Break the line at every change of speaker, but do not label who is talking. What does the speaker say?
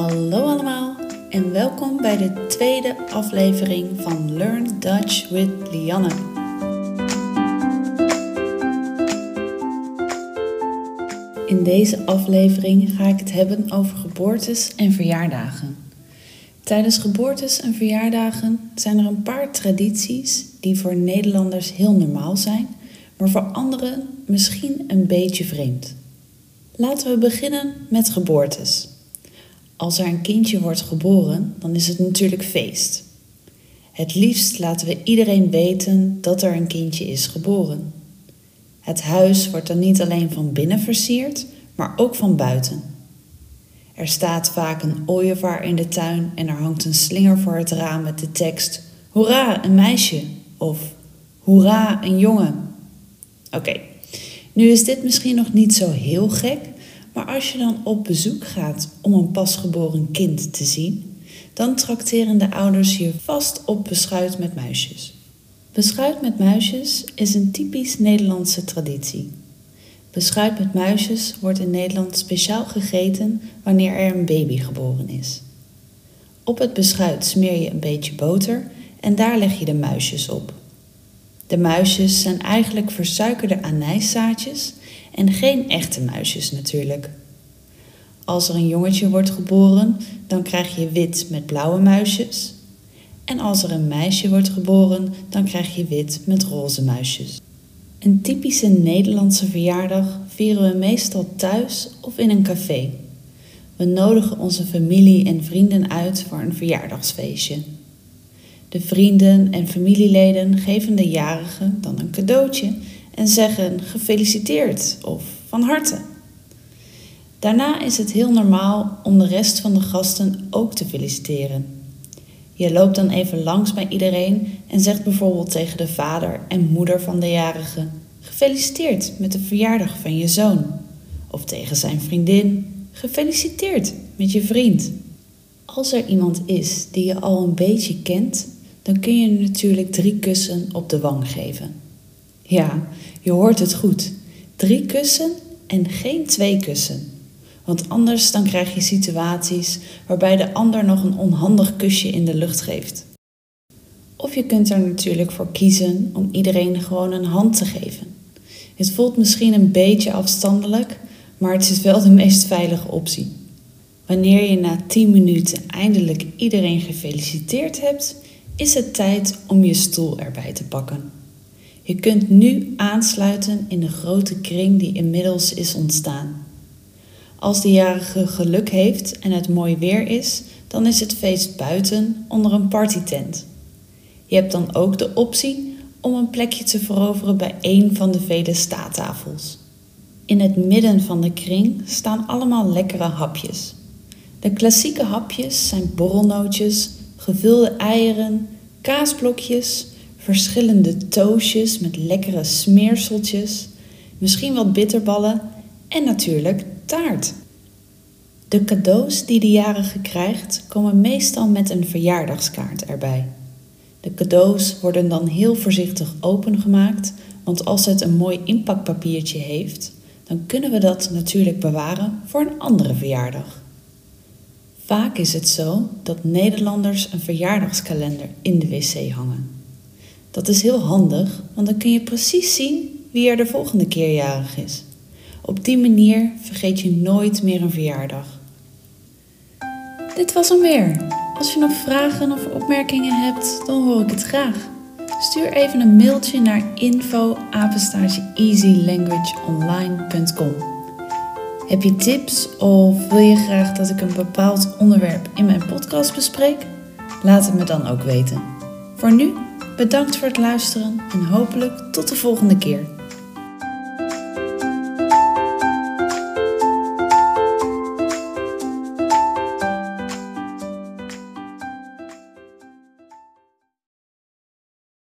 Hallo allemaal en welkom bij de tweede aflevering van Learn Dutch with Lianne. In deze aflevering ga ik het hebben over geboortes en verjaardagen. Tijdens geboortes en verjaardagen zijn er een paar tradities die voor Nederlanders heel normaal zijn, maar voor anderen misschien een beetje vreemd. Laten we beginnen met geboortes. Als er een kindje wordt geboren, dan is het natuurlijk feest. Het liefst laten we iedereen weten dat er een kindje is geboren. Het huis wordt dan niet alleen van binnen versierd, maar ook van buiten. Er staat vaak een ooievaar in de tuin en er hangt een slinger voor het raam met de tekst: Hoera, een meisje! of Hoera, een jongen! Oké, nu is dit misschien nog niet zo heel gek, maar als je dan op bezoek gaat om een pasgeboren kind te zien, dan trakteren de ouders je vast op beschuit met muisjes. Beschuit met muisjes is een typisch Nederlandse traditie. Beschuit met muisjes wordt in Nederland speciaal gegeten wanneer er een baby geboren is. Op het beschuit smeer je een beetje boter en daar leg je de muisjes op. De muisjes zijn eigenlijk versuikerde anijszaadjes en geen echte muisjes natuurlijk. Als er een jongetje wordt geboren, dan krijg je wit met blauwe muisjes. En als er een meisje wordt geboren, dan krijg je wit met roze muisjes. Een typische Nederlandse verjaardag vieren we meestal thuis of in een café. We nodigen onze familie en vrienden uit voor een verjaardagsfeestje. De vrienden en familieleden geven de jarige dan een cadeautje en zeggen gefeliciteerd of van harte. Daarna is het heel normaal om de rest van de gasten ook te feliciteren. Je loopt dan even langs bij iedereen en zegt bijvoorbeeld tegen de vader en moeder van de jarige: Gefeliciteerd met de verjaardag van je zoon. Of tegen zijn vriendin: Gefeliciteerd met je vriend. Als er iemand is die je al een beetje kent, dan kun je natuurlijk drie kussen op de wang geven. Ja, je hoort het goed. Drie kussen en geen twee kussen. Want anders dan krijg je situaties waarbij de ander nog een onhandig kusje in de lucht geeft. Of je kunt er natuurlijk voor kiezen om iedereen gewoon een hand te geven. Het voelt misschien een beetje afstandelijk, maar het is wel de meest veilige optie. Wanneer je na 10 minuten eindelijk iedereen gefeliciteerd hebt, is het tijd om je stoel erbij te pakken. Je kunt nu aansluiten in de grote kring die inmiddels is ontstaan. Als de jarige geluk heeft en het mooi weer is, dan is het feest buiten onder een partytent. Je hebt dan ook de optie om een plekje te veroveren bij een van de vele staattafels. In het midden van de kring staan allemaal lekkere hapjes. De klassieke hapjes zijn borrelnootjes, gevulde eieren, kaasblokjes, verschillende toosjes met lekkere smeerseltjes, misschien wat bitterballen en natuurlijk taart. De cadeaus die de jarige krijgt komen meestal met een verjaardagskaart erbij. De cadeaus worden dan heel voorzichtig opengemaakt, want als het een mooi inpakpapiertje heeft, dan kunnen we dat natuurlijk bewaren voor een andere verjaardag. Vaak is het zo dat Nederlanders een verjaardagskalender in de wc hangen. Dat is heel handig, want dan kun je precies zien wie er de volgende keer jarig is. Op die manier vergeet je nooit meer een verjaardag. Dit was hem weer. Als je nog vragen of opmerkingen hebt, dan hoor ik het graag. Stuur even een mailtje naar info. Heb je tips of wil je graag dat ik een bepaald onderwerp in mijn podcast bespreek? Laat het me dan ook weten. Voor nu, bedankt voor het luisteren en hopelijk tot de volgende keer.